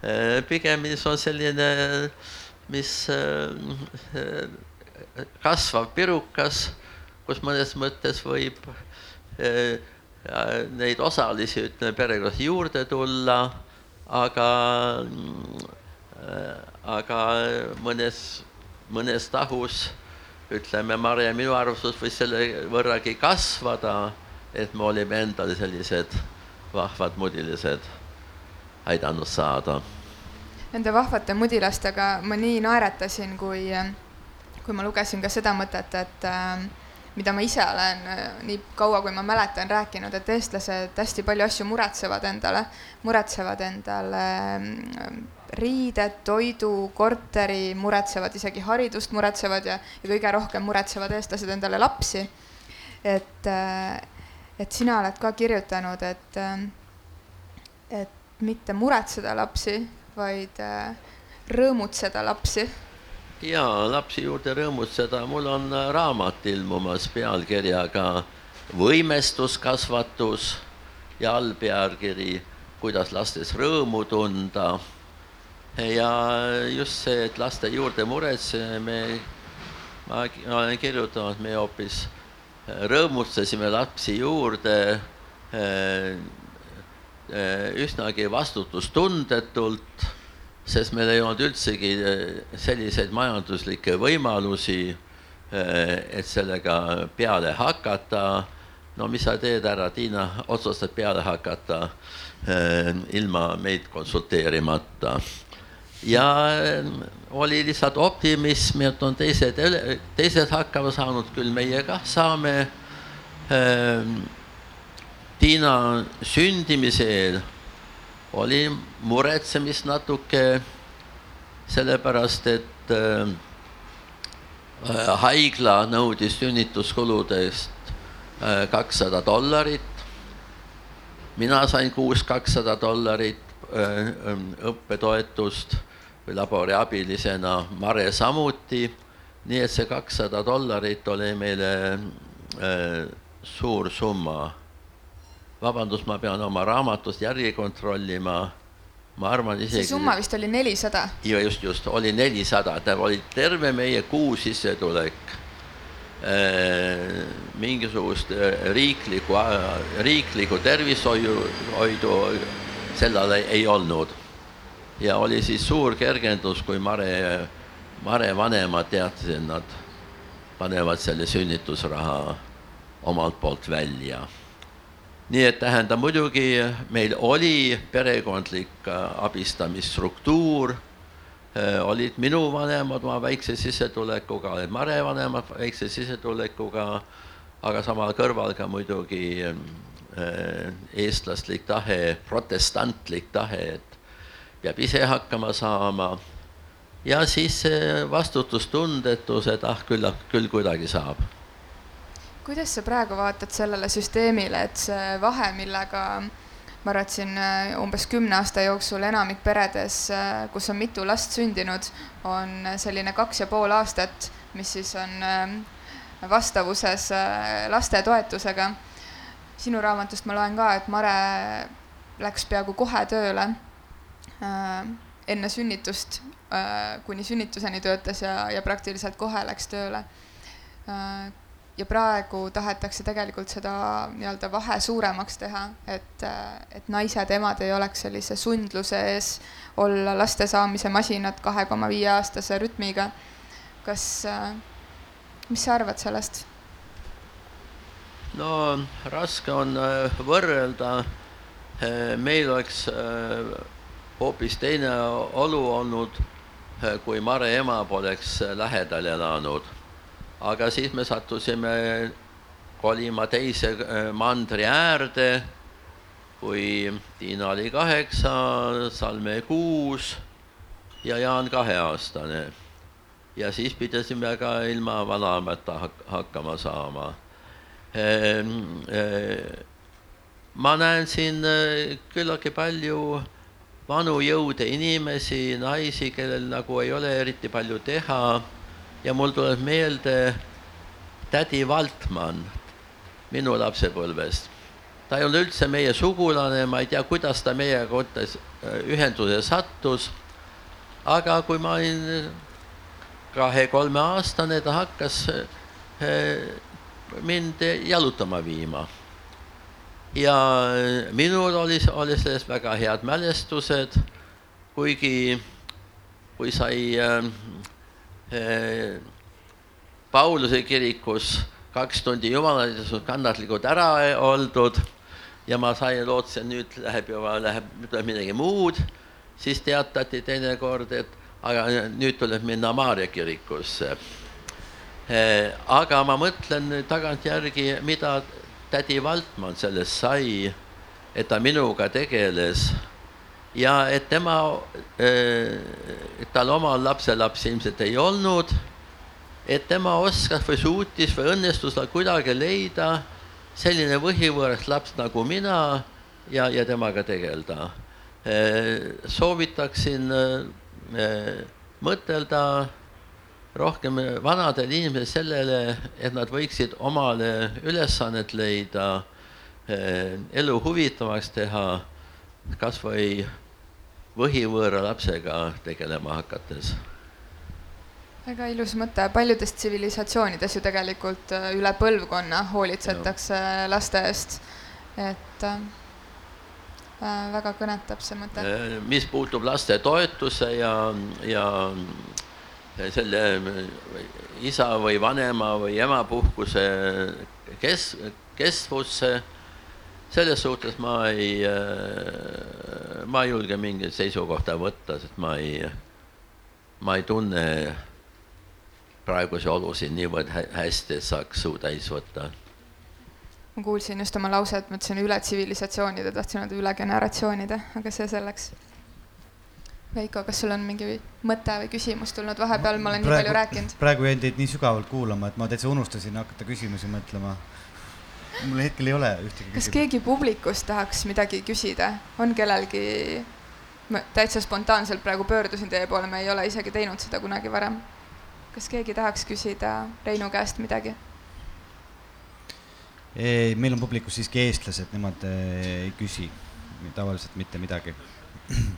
Ehm, pigem see on selline äh, mis äh, kasvav pirukas, kus mõnes mõttes võib äh, neid osalisi, ütleme, perekonnas juurde tulla, aga, aga mõnes, mõnes tahus ütleme, Mare ja minu arvustus võis selle võrragi kasvada, et me olime endale sellised vahvad mudilised aidanud saada nende vahvate mudilastega ma nii naeratasin, kui, kui ma lugesin ka seda mõtet, et äh, mida ma ise olen äh, nii kaua, kui ma mäletan, rääkinud, et eestlased hästi palju asju muretsevad endale, muretsevad endale äh, riided, toidu, korteri, muretsevad isegi haridust, muretsevad ja, ja kõige rohkem muretsevad eestlased endale lapsi. et, et sina oled ka kirjutanud, et, et mitte muretseda lapsi, vaid äh, rõõmutseda lapsi. jaa, lapsi juurde rõõmutseda, mul on äh, raamat ilmumas pealkirjaga Võimestuskasvatus ja allpealkiri Kuidas lastes rõõmu tunda. ja just see, et laste juurde muretseme, ma, olen kirjutanud, me hoopis äh, rõõmustasime lapsi juurde üsnagi vastutustundetult, sest meil ei olnud üldsegi eh, selliseid majanduslikke võimalusi, eh, et sellega peale hakata. no mis sa teed, härra Tiina, otsustad peale hakata ilma meid konsulteerimata. Ja oli lihtsalt optimism, et on teised, teised hakkama saanud, küll meie kah saame Tiina sündimise eel oli muretsemist natuke, sellepärast et äh, haigla nõudis sünnituskuludest äh, kakssada dollarit. mina sain kuus kakssada dollarit äh, õppetoetust või laboriabilisena, Mare samuti. nii et see kakssada dollarit oli meile äh, suur summa vabandust, ma pean oma raamatust järgi kontrollima. ma arvan isegi. see summa vist oli nelisada. ja just, just oli nelisada, ta oli terve meie kuu sissetulek. mingisugust riiklikku, riiklikku tervishoiu, hoidu sel ajal ei olnud. ja oli siis suur kergendus, kui Mare, Mare vanemad teatasid, et nad panevad selle sünnitusraha omalt poolt välja nii et tähendab muidugi meil oli perekondlik abistamisstruktuur Äh, olid minu vanemad oma väikse sissetulekuga, olid Mare vanemad väikse sissetulekuga, aga samal kõrval ka muidugi äh, eestlaslik tahe, protestantlik tahe, et peab ise hakkama saama. ja siis vastutustundetus, et ah, küllap küll kuidagi saab. Kuidas sa praegu vaatad sellele süsteemile, et see vahe, millega ma arvan, et siin äh, umbes kümne aasta jooksul enamik peredes, äh, kus on mitu last sündinud, on selline kaks ja pool aastat, mis siis on ähm, vastavuses äh, lastetoetusega. sinu raamatust ma loen ka, et Mare läks peaaegu kohe tööle enne sünnitust, kuni sünnituseni töötas ja, ja praktiliselt kohe läks tööle ja praegu tahetakse tegelikult seda nii-öelda vahe suuremaks teha, et, et naised, emad ei oleks sellise sundluse ees olla laste saamise masinad kahe koma viie aastase rütmiga. kas, mis sa arvad sellest? no raske on äh, võrrelda. Äh, meil oleks äh, hoopis teine olu olnud, kui Mare ema poleks lähedal elanud aga siis me sattusime kolima teise äh, mandri äärde, kui Tiina oli kaheksa, Salme kuus ja Jaan kaheaastane. ja siis pidasime ka ilma vanaemata hak hakkama saama. Ehm, äh, ma näen siin äh, küllaltki palju vanu jõude inimesi, naisi, kellel nagu ei ole eriti palju teha ja mul tuleb meelde tädi Valtmann minu lapsepõlvest. ta ei olnud üldse meie sugulane, ma ei tea, kuidas ta meiega kottes äh, ühenduse sattus. aga kui ma olin kahe-kolmeaastane, ta hakkas äh, mind jalutama viima. ja minul oli, oli sellest väga head mälestused, kuigi kui sai äh, Pauluse kirikus kaks tundi jumalateenistust kannatlikult ära oldud ja ma sain, lootsin, nüüd läheb juba, läheb, tuleb midagi muud, siis teatati teinekord, et aga nüüd tuleb minna Maarja kirikusse. Eh, aga ma mõtlen tagantjärgi, mida tädi Valtmann sellest sai, et ta minuga tegeles ja et tema, äh, tal omal lapselapsi ilmselt ei olnud, et tema oskas või suutis või õnnestus tal kuidagi leida selline võhivõõras laps nagu mina ja, ja temaga tegeleda. Äh, soovitaksin äh, mõtelda rohkem vanadel inimestel sellele, et nad võiksid omale ülesannet leida, elu huvitavaks teha kas või võhivõõra lapsega tegelema hakates. väga ilus mõte, paljudes tsivilisatsioonides ju tegelikult äh, üle põlvkonna hoolitsetakse no. laste eest, et äh, äh, väga kõnetab see mõte. Äh, mis puutub lastetoetuse ja, ja selle isa või vanema või emapuhkuse kes-, kestvusse selles suhtes ma ei, äh, ma ei julge mingit seisukohta võtta, sest ma ei, ma ei tunne praegusi olusid niivõrd hästi, et saaks suu täis võtta. ma kuulsin just oma lauset, mõtlesin üle tsivilisatsioonide, tahtsin öelda üle generatsioonide, aga see selleks. Veiko, kas sul on mingi mõte või küsimus tulnud vahepeal, ma olen praegu, nii palju rääkinud. praegu jäin teid nii sügavalt kuulama, et ma täitsa unustasin hakata küsimusi mõtlema mul hetkel ei ole ühtegi kas keegi publikust tahaks midagi küsida, on kellelgi, ma täitsa spontaanselt praegu pöördusin teie poole, me ei ole isegi teinud seda kunagi varem. kas keegi tahaks küsida Reinu käest midagi? ei, meil on publikus siiski eestlased, nemad eh, ei küsi tavaliselt mitte midagi.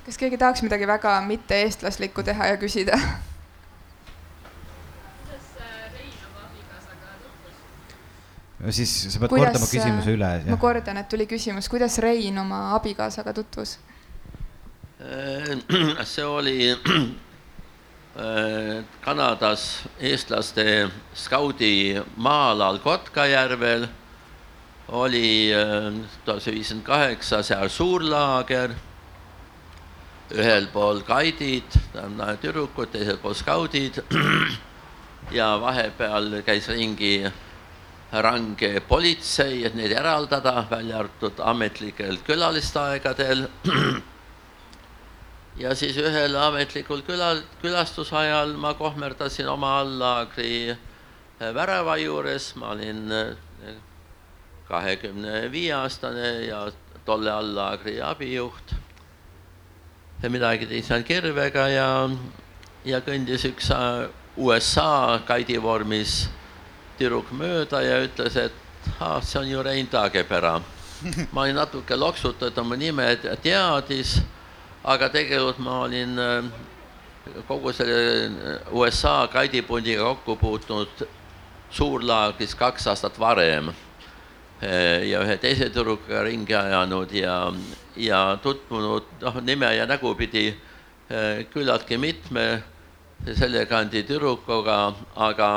kas keegi tahaks midagi väga mitte eestlaslikku teha ja küsida? Siis sa pead kuidas, kordama küsimuse üle. ma kordan, et tuli küsimus, kuidas Rein oma abikaasaga tutvus? [clears throat] see oli [clears throat] Kanadas eestlaste skaudi maa-alal Kotkajärvel oli tuhat viiskümmend kaheksa seal suurlaager ühel pool gaidid, tüdrukud, teisel pool skaudid [clears throat] ja vahepeal käis ringi range politsei, et neid eraldada, välja arvatud ametlikel külalistaegadel. [clears throat] ja siis ühel ametlikul küla, külastusajal ma kohmerdasin oma allaagri värava juures, ma olin kahekümne viie aastane ja tolle allaagri abijuht midagi tegi seal kirvega ja, ja kõndis üks äh, USA kaidi tüdruk mööda ja ütles, et ah, see on ju Rein Taagepera. ma olin natuke loksutatud, oma nime teadis, aga tegelikult ma olin äh, kogu selle äh, USA kaidipundiga kokku puutunud suurlaagris kaks aastat varem ja ühe teise tüdrukuga ringi ajanud ja, ja tutvunud noh, nime ja nägupidi küllaltki mitme selle kandi tüdrukuga, aga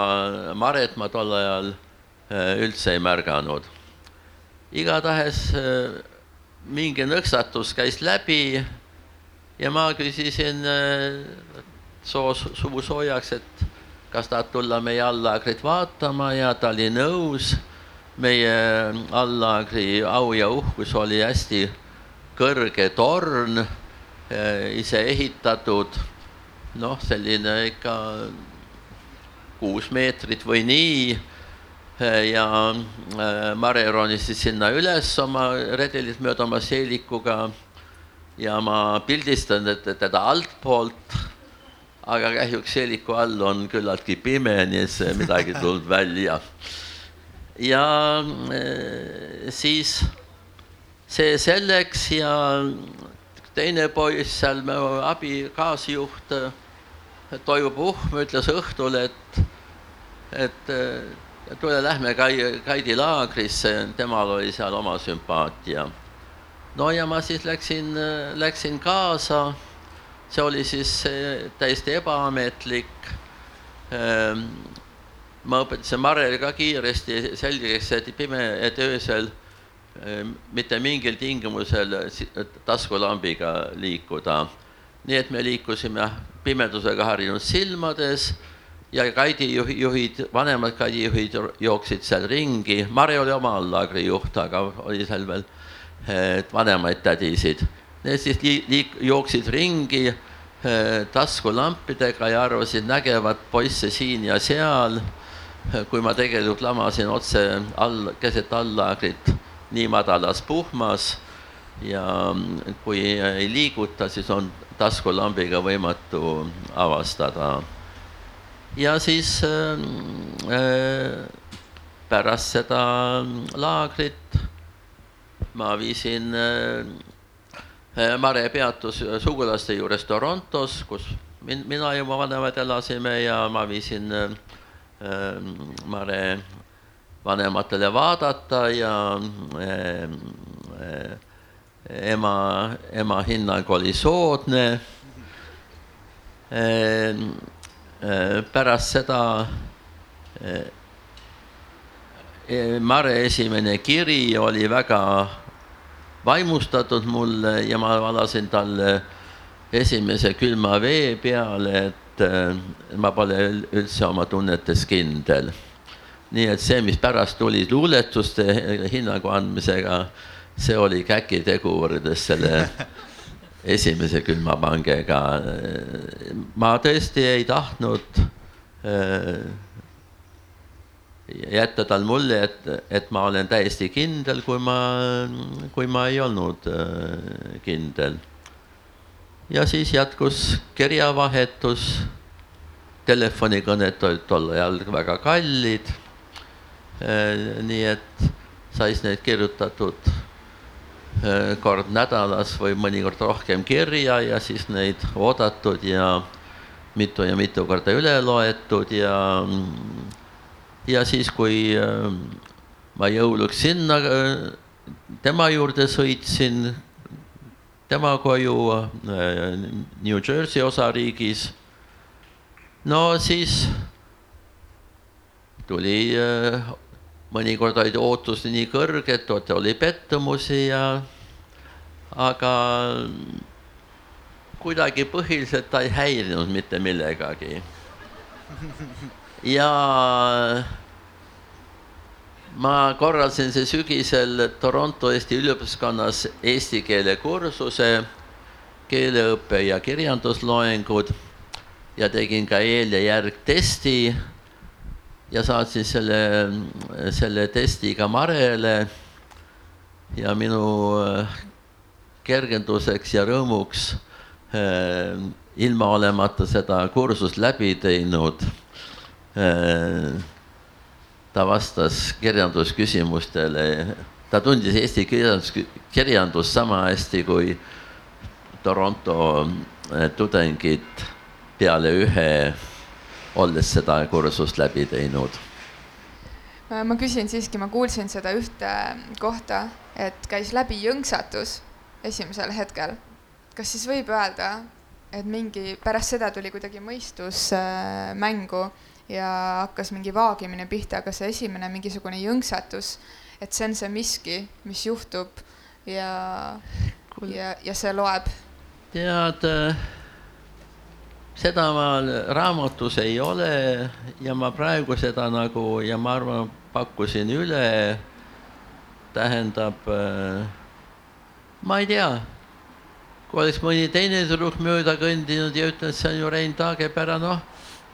Maret ma tol ajal eh, üldse ei märganud. igatahes eh, mingi nõksatus käis läbi ja ma küsisin soo, suu soojaks, et kas tahad tulla meie allaagrit vaatama ja ta oli nõus. meie allaagri au ja uhkus oli hästi kõrge torn, ise ehitatud, noh, selline ikka kuus meetrit või nii. Ja eh, Mare ronis siis sinna üles oma redelit mööda oma seelikuga ja ma pildistan teda altpoolt, aga kahjuks seeliku all on küllaltki pime, nii et see midagi tulnud välja. ja siis see selleks ja teine poiss seal, abi, kaasjuht, Toivo Puhm ütles õhtul, et, et tule lähme Kai, Kaidi laagrisse, temal oli seal oma sümpaatia. no ja ma siis läksin, läksin kaasa, see oli siis täiesti ebaametlik. Ehm, ma õpetasin Marele ka kiiresti selgeks, et pime, et öösel Ehm, mitte mingil tingimusel taskulambiga liikuda. nii et me liikusime pimedusega harjunud silmades ja kaidijuhid, vanemad kaidijuhid jooksid seal ringi, Mari oli oma allaagri juht, aga oli seal veel vanemaid tädisid. Need siis liik-, jooksid ringi taskulampidega ja arvasid nägevat poisse siin ja seal, kui ma tegelikult lamasin otse all, keset allaagrit nii madalas puhmas ja kui ei liiguta, siis on taskulambiga võimatu avastada. ja siis äh, pärast seda laagrit ma viisin äh,, Mare peatus sugulaste juures Torontos, kus min-, mina ja mu vanemad elasime ja ma viisin äh, Mare vanematele vaadata ja äh, äh, ema, ema hinnang oli soodne. pärast seda Mare esimene kiri oli väga vaimustatud mulle ja ma valasin talle esimese külma vee peale, et ma pole üldse oma tunnetes kindel nii et see, mis pärast tuli luuletuste hinnangu andmisega, see oli käkitegu võrreldes selle [laughs] esimese külmapangega. ma tõesti ei tahtnud äh, jätta tal mulje, et, et ma olen täiesti kindel, kui ma, kui ma ei olnud äh, kindel. ja siis jätkus kirjavahetus, telefonikõned olid tol ajal väga kallid Äh, nii et sais neid kirjutatud kord nädalas või mõnikord rohkem kirja ja siis neid oodatud ja mitu ja mitu korda üle loetud ja ja siis, kui äh, ma jõuluks sinna tema juurde sõitsin, tema koju New Jersey osariigis. no siis tuli, mõnikord olid ootused nii kõrged, oli pettumusi ja aga kuidagi põhiliselt ta ei häirinud mitte millegagi. ja ma korraldasin see sügisel Toronto Eesti Üliõpilaskonnas eesti keele kursuse, keeleõppe ja kirjandusloengud ja tegin ka eel- ja järgtesti ja saatsin selle, selle testi ka Marele. Ja minu kergenduseks ja rõõmuks äh, ilma olemata seda kursust läbi teinud äh, ta vastas kirjandusküsimustele, ta tundis Eesti kirjandus, kirjandust sama hästi kui Toronto äh, tudengid peale ühe, olles seda kursust läbi teinud. ma küsin siiski, ma kuulsin seda ühte kohta, et käis läbi jõnksatus esimesel hetkel. kas siis võib öelda, et mingi, pärast seda tuli kuidagi mõistus äh, mängu ja hakkas mingi vaagimine pihta, aga see esimene mingisugune jõnksatus, et see on see miski, mis juhtub ja, ja, ja see loeb. tead, seda ma raamatus ei ole ja ma praegu seda nagu ja ma arvan, pakkusin üle. tähendab, ma ei tea kui oleks mõni teine tüdruk mööda kõndinud ja ütelnud, see on ju Rein Taagepera, noh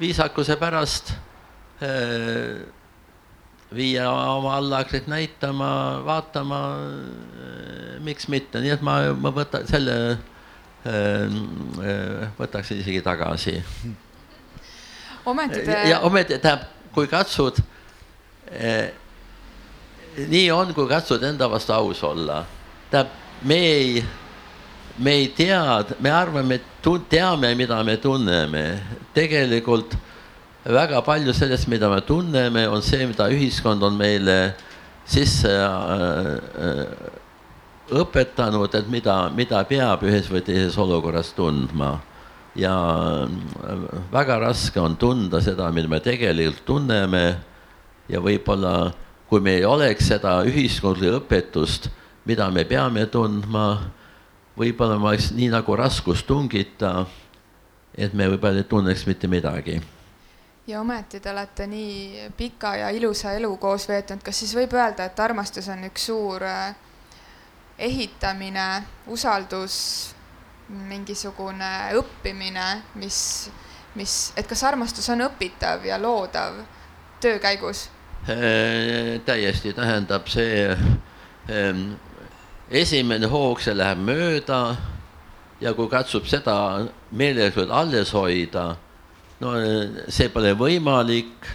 viisakuse pärast äh, viia oma allakrit näitama, vaatama äh,, miks mitte, nii et ma, ma võtan selle äh,, võtaks isegi tagasi. ometi te. ja ometi, tähendab, kui katsud äh,, nii on, kui katsud enda vastu aus olla, tähendab, me ei me ei tea, me arvame, et teame, mida me tunneme. tegelikult väga palju sellest, mida me tunneme, on see, mida ühiskond on meile sisse äh, äh, õpetanud, et mida, mida peab ühes või teises olukorras tundma. ja äh, väga raske on tunda seda, mida me tegelikult tunneme. ja võib-olla, kui meil ei oleks seda ühiskondlikku õpetust, mida me peame tundma võib-olla ma oleks nii nagu raskustungita, et me võib-olla ei tunneks mitte midagi. ja ometi te olete nii pika ja ilusa elu koos veetnud, kas siis võib öelda, et armastus on üks suur äh, ehitamine, usaldus, mingisugune õppimine, mis, mis, et kas armastus on õpitav ja loodav töö käigus? Äh, täiesti, tähendab see ähm, esimene hoog, see läheb mööda ja kui katsub seda meeles alles hoida, no see pole võimalik.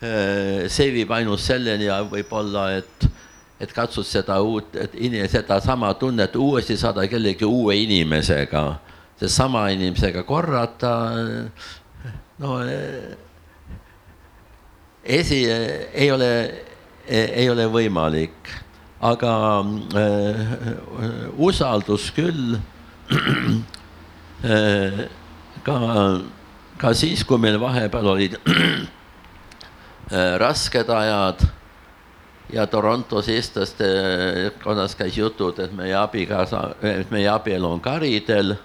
see viib ainult selleni ja võib-olla, et, et katsud seda uut, et in-, sedasama tunnet uuesti saada kellegi uue inimesega, sest sama inimesega korrata, no esi, ei ole, ei ole võimalik. Aga äh, usaldus küll äh, ka, ka siis, kui meil vahepeal olid äh, rasked ajad ja Torontos eestlaste konnas käis jutud, et meie abikaasa, et meie abielu on karidel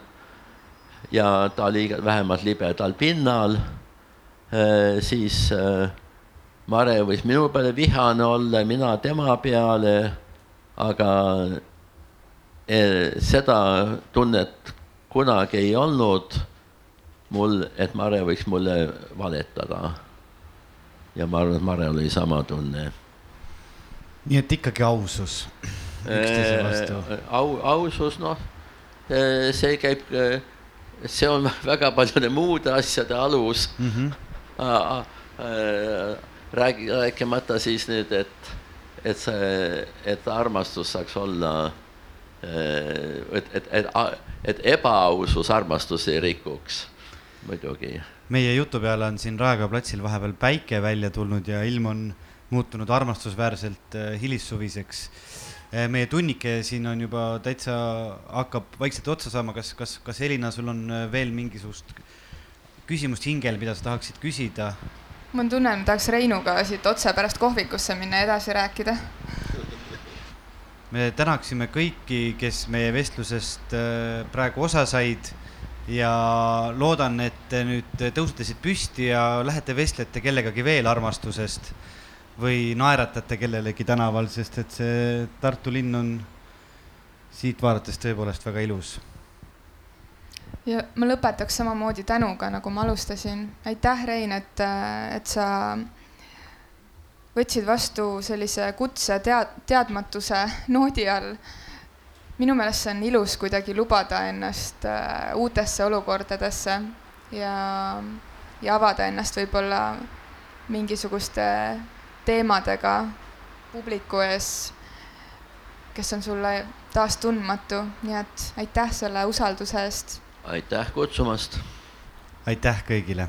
ja ta oli vähemalt libedal pinnal, äh, siis äh, Mare võis minu peale vihane olla, mina tema peale aga eh, seda tunnet kunagi ei olnud mul, et Mare võiks mulle valetada. ja ma arvan, et Marel oli sama tunne. Nii et ikkagi ausus üksteise vastu eh,? au, ausus, noh, eh, see käib, see on [laughs] väga paljude muude asjade alus mm. -hmm. räägi, rääkimata siis nüüd, et et see, et armastus saaks olla, et, et, et, et ebaausus armastust ei rikuks, muidugi. meie jutu peale on siin Raekoja platsil vahepeal päike välja tulnud ja ilm on muutunud armastusväärselt äh, hilissuviseks. meie tunnike siin on juba täitsa, hakkab vaikselt otsa saama, kas, kas, kas Elina, sul on veel mingisugust küsimust hingel, mida sa tahaksid küsida? mul on tunne, et ma tahaks Reinuga siit otse pärast kohvikusse minna ja edasi rääkida. me tänaksime kõiki, kes meie vestlusest praegu osa said ja loodan, et te nüüd tõusetesid püsti ja lähete vestlete kellegagi veel armastusest või naeratate kellelegi tänaval, sest et see Tartu linn on siit vaadates tõepoolest väga ilus. ja ma lõpetaks samamoodi tänuga, nagu ma alustasin. aitäh, Rein, et, et sa võtsid vastu sellise kutse tead-, teadmatuse noodi all minu meelest see on ilus kuidagi lubada ennast äh, uutesse olukordadesse ja, ja avada ennast võib-olla mingisuguste teemadega publiku ees, kes on sulle taas tundmatu, nii et aitäh selle usalduse eest. aitäh kutsumast. aitäh kõigile